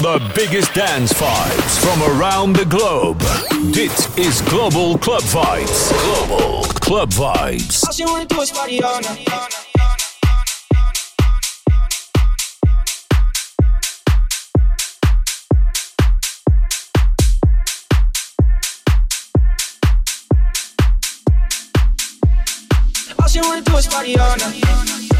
The biggest dance vibes from around the globe. Dit is Global Club Vibes. Global Club Vibes. All she wanna do is party all night. All she wanna do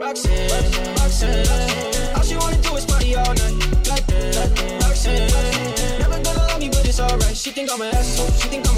Roxanne, Roxanne, All she wanna do is party all night. Never gonna love me, but it's alright. She think I'm an asshole. She think. I'm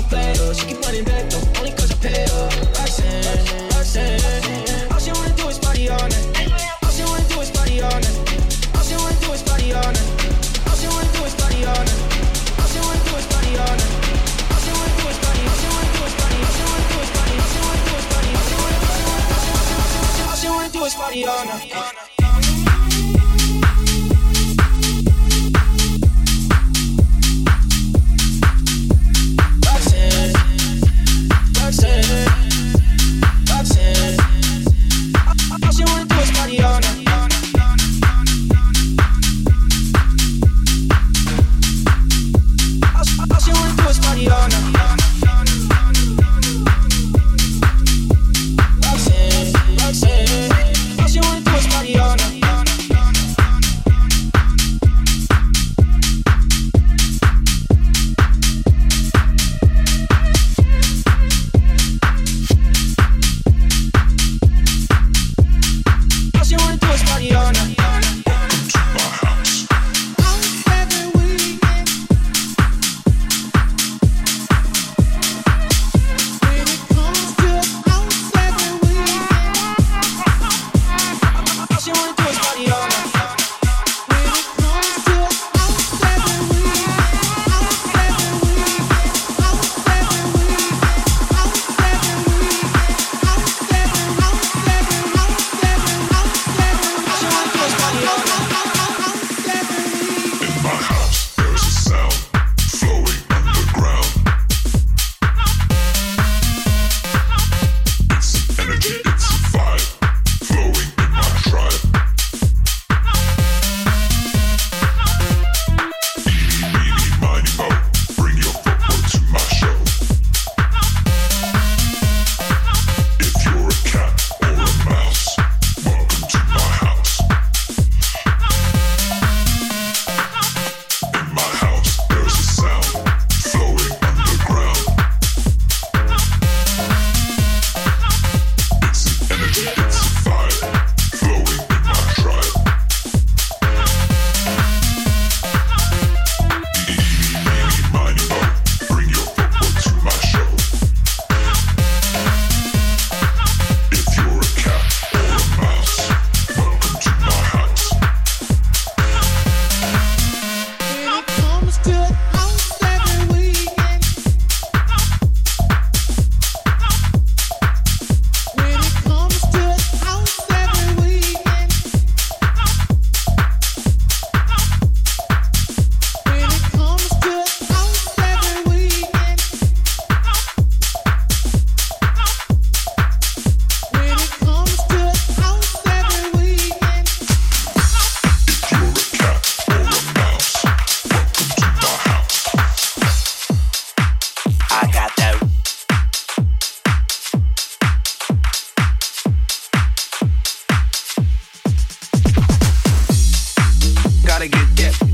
get that.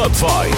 Club Vibes.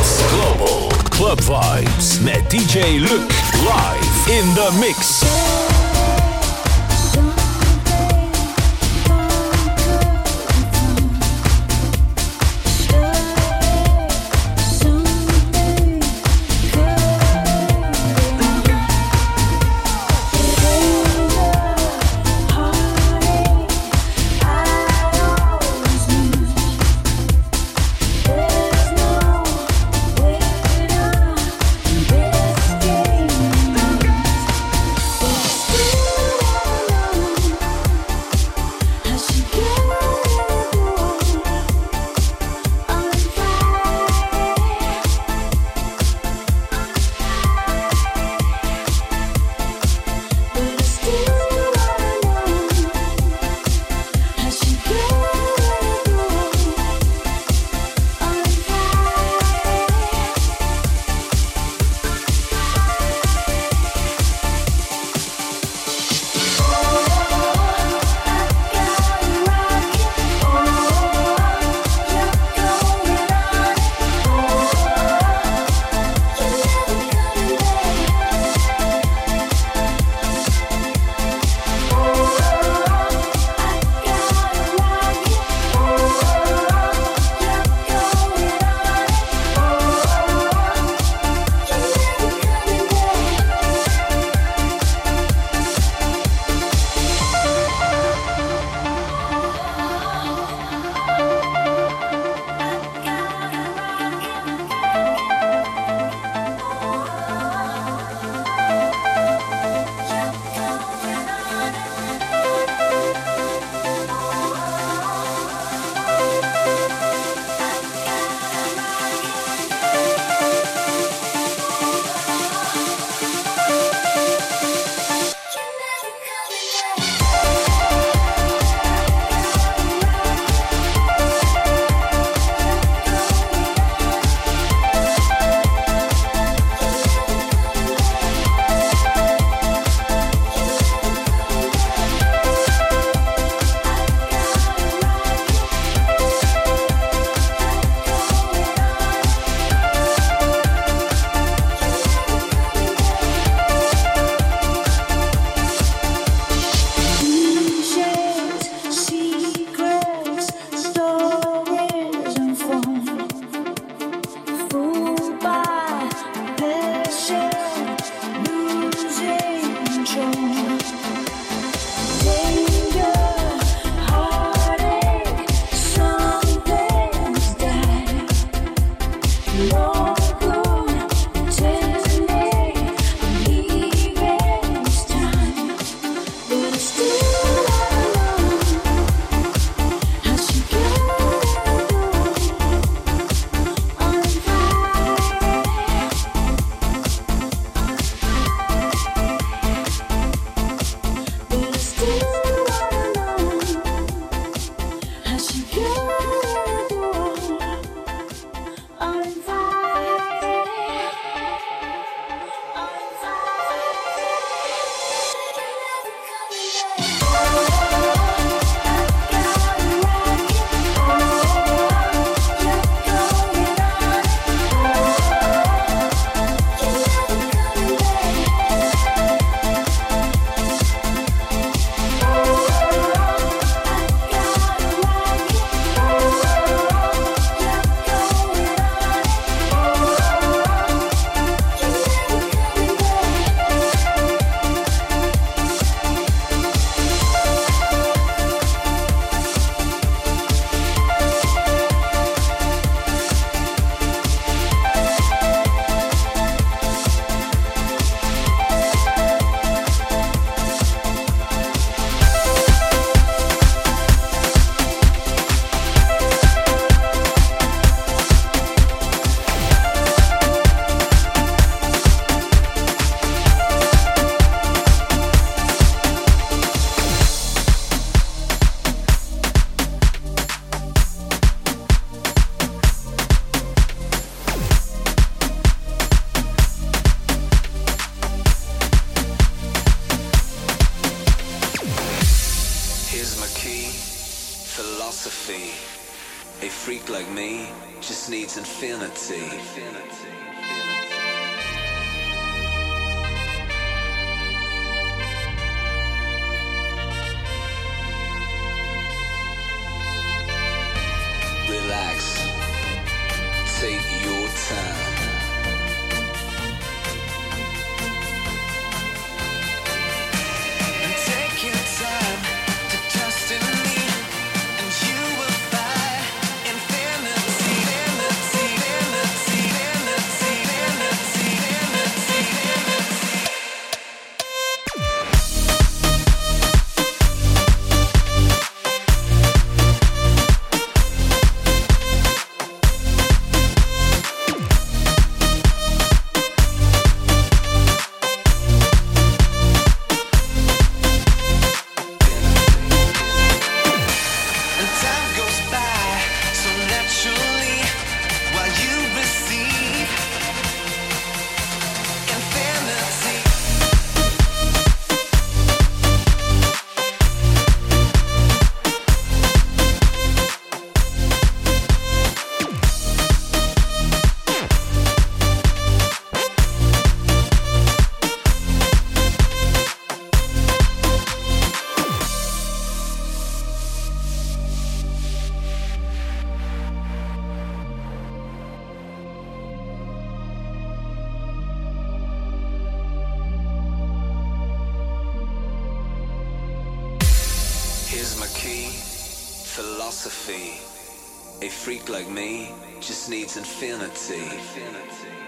infinity. infinity. my key, philosophy. A freak like me just needs infinity. infinity.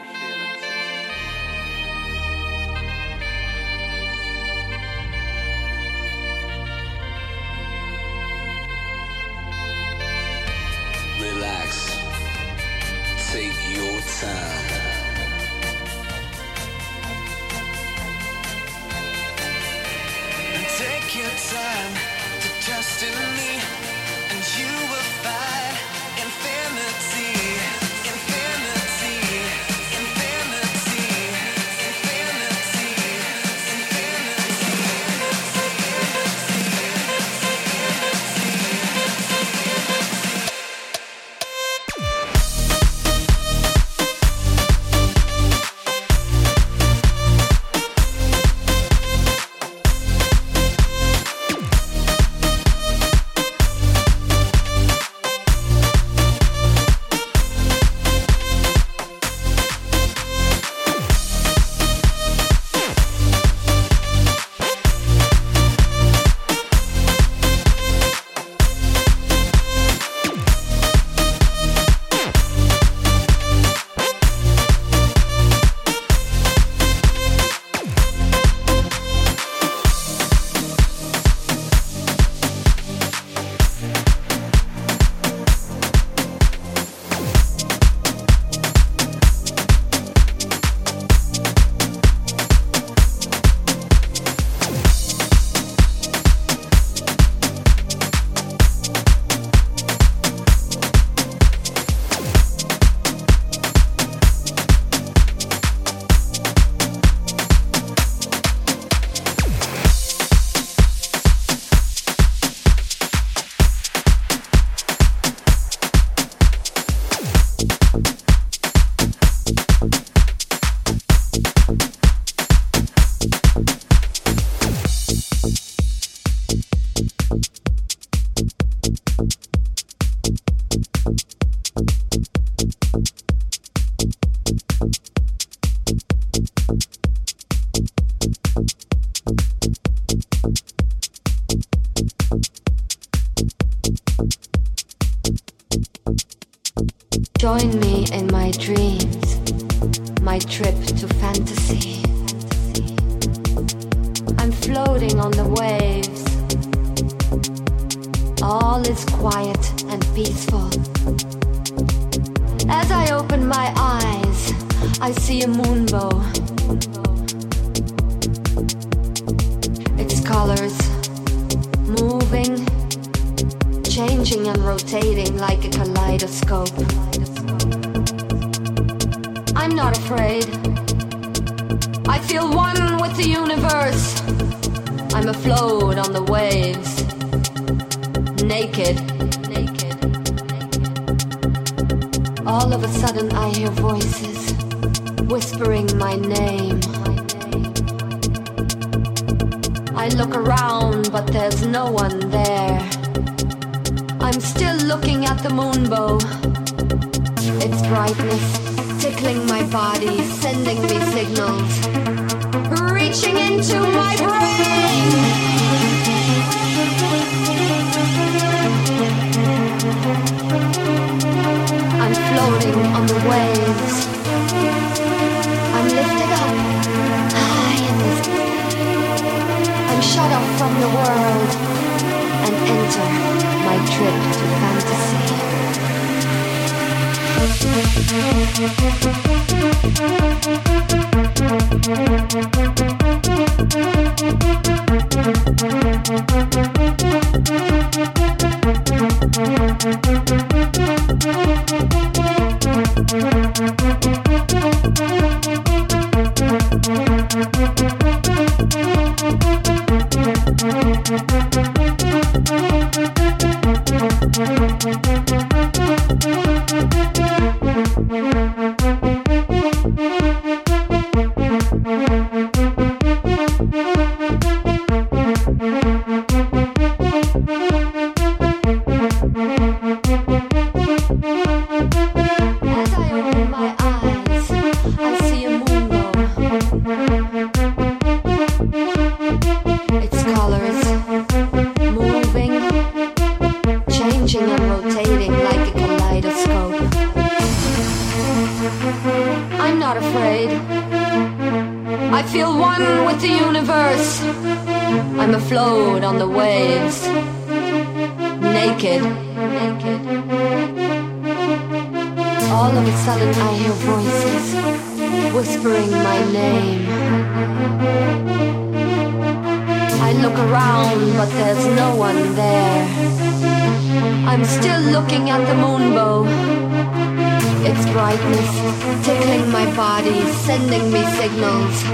body sending me signals,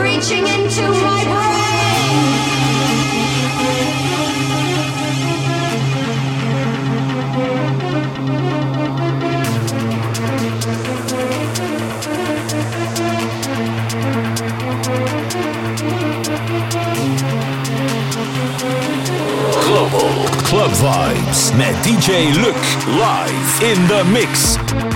reaching into my Global Club Vibes met DJ Luke live in the mix.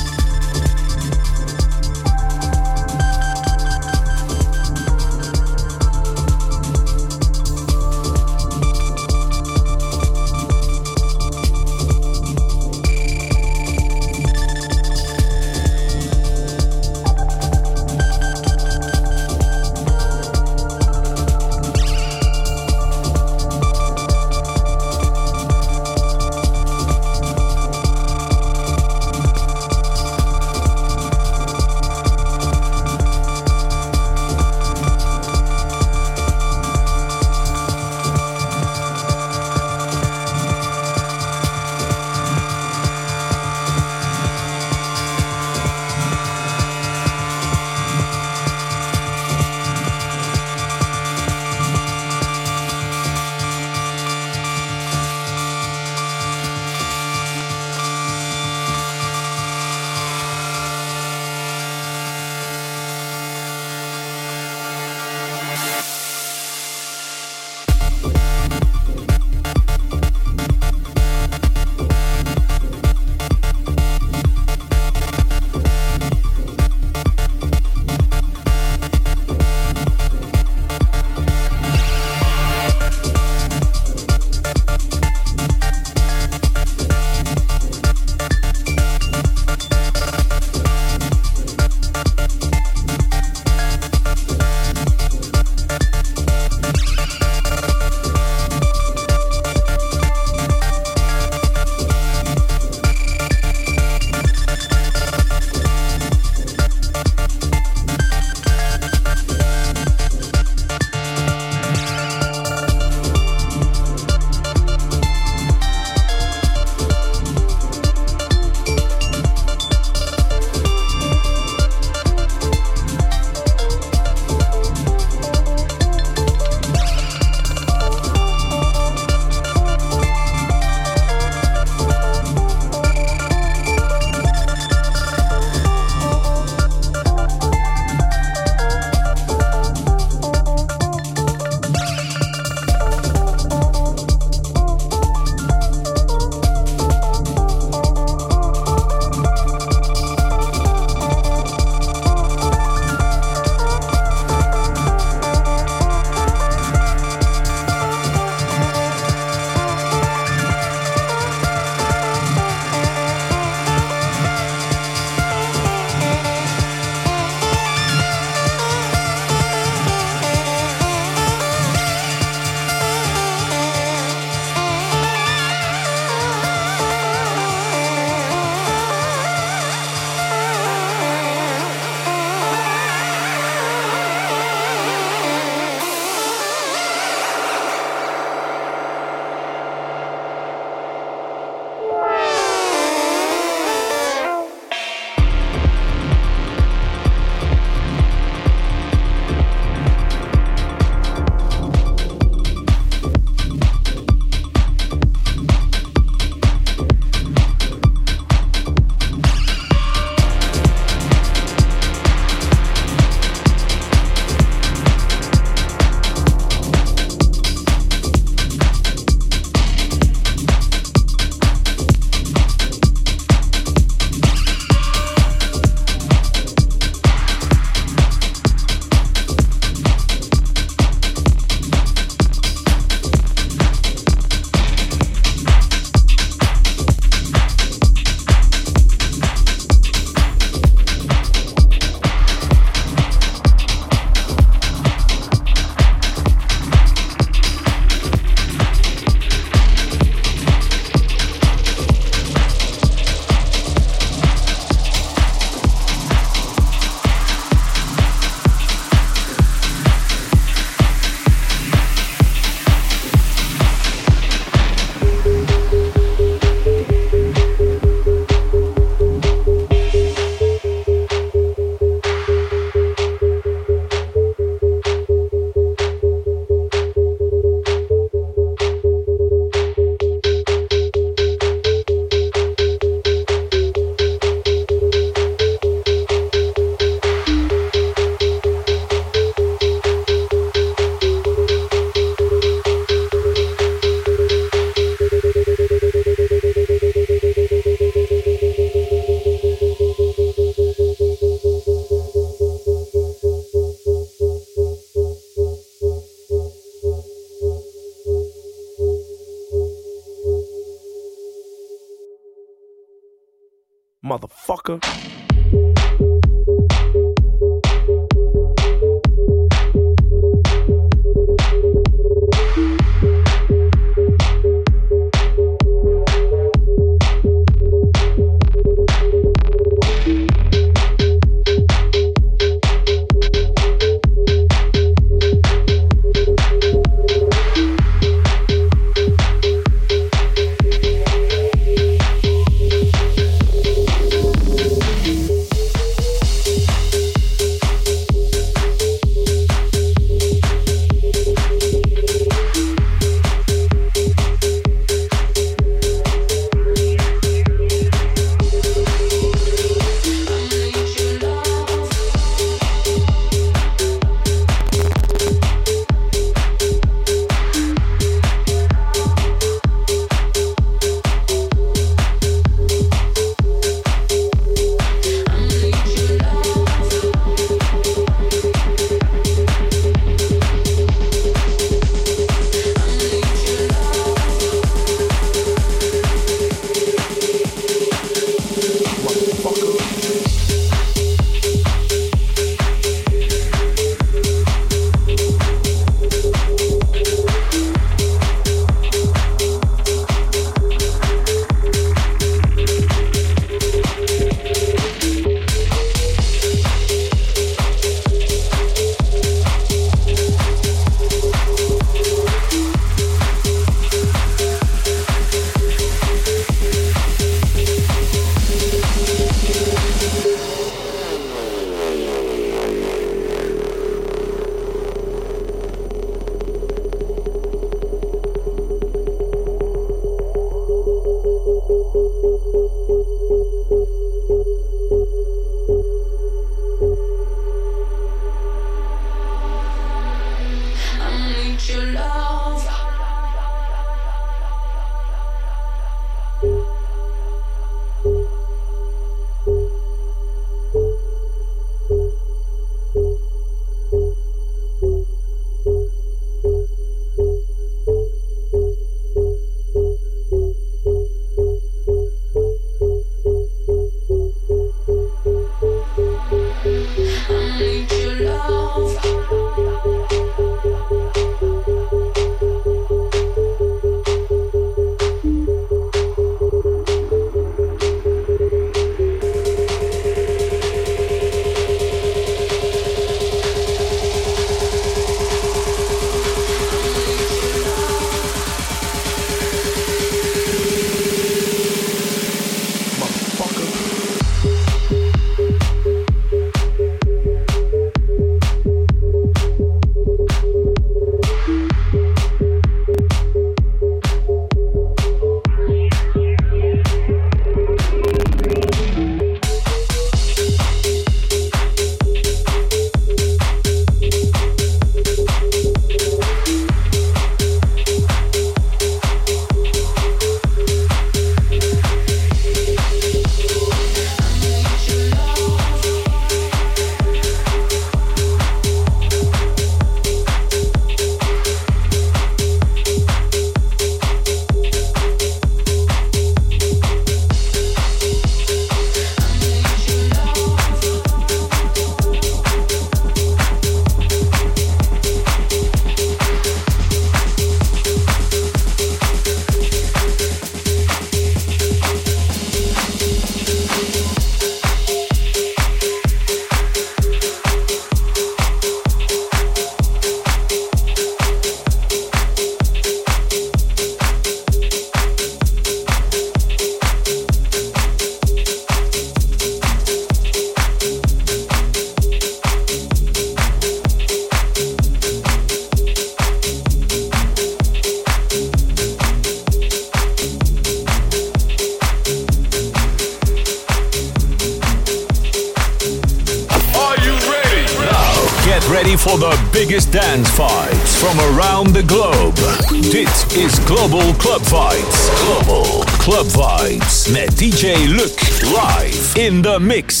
The mix.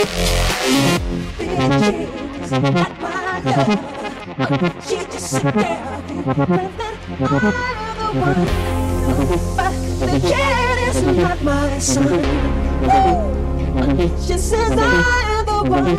From around the globe.